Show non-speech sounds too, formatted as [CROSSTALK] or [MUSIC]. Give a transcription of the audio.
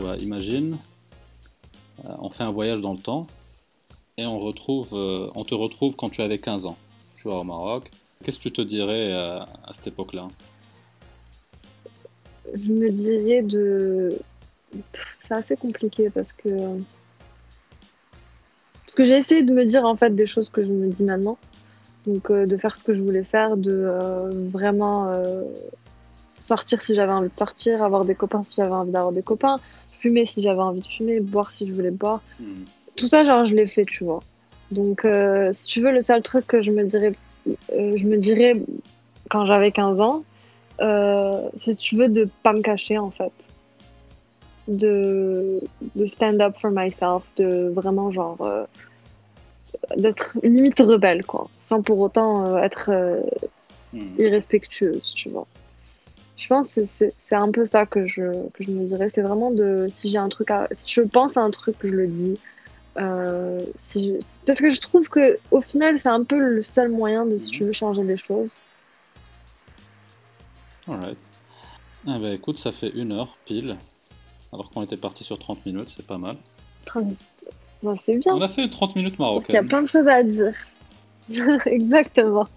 vois, imagine, euh, on fait un voyage dans le temps et on, retrouve, euh, on te retrouve quand tu avais 15 ans, tu vois, au Maroc. Qu'est-ce que tu te dirais euh, à cette époque-là? Je me dirais de. C'est assez compliqué parce que. Parce que j'ai essayé de me dire en fait des choses que je me dis maintenant. Donc de faire ce que je voulais faire, de vraiment sortir si j'avais envie de sortir, avoir des copains si j'avais envie d'avoir des copains, fumer si j'avais envie de fumer, boire si je voulais boire. Hmm. Tout ça, genre, je l'ai fait, tu vois. Donc, euh, si tu veux, le seul truc que je me dirais, euh, je me dirais quand j'avais 15 ans, euh, c'est si tu veux de pas me cacher, en fait. De, de stand up for myself, de vraiment, genre, d'être limite rebelle, quoi. Sans pour autant être hmm. irrespectueuse, tu vois. Je pense que c'est un peu ça que je, que je me dirais. C'est vraiment de si j'ai un truc à. Si je pense à un truc, je le dis. Euh, si parce que je trouve que au final, c'est un peu le seul moyen de si tu veux changer les choses. Alright. Ah bah écoute, ça fait une heure pile. Alors qu'on était parti sur 30 minutes, c'est pas mal. 30 bah, c'est bien. On a fait 30 minutes marocaines. Il y a plein de choses à dire. [LAUGHS] Exactement.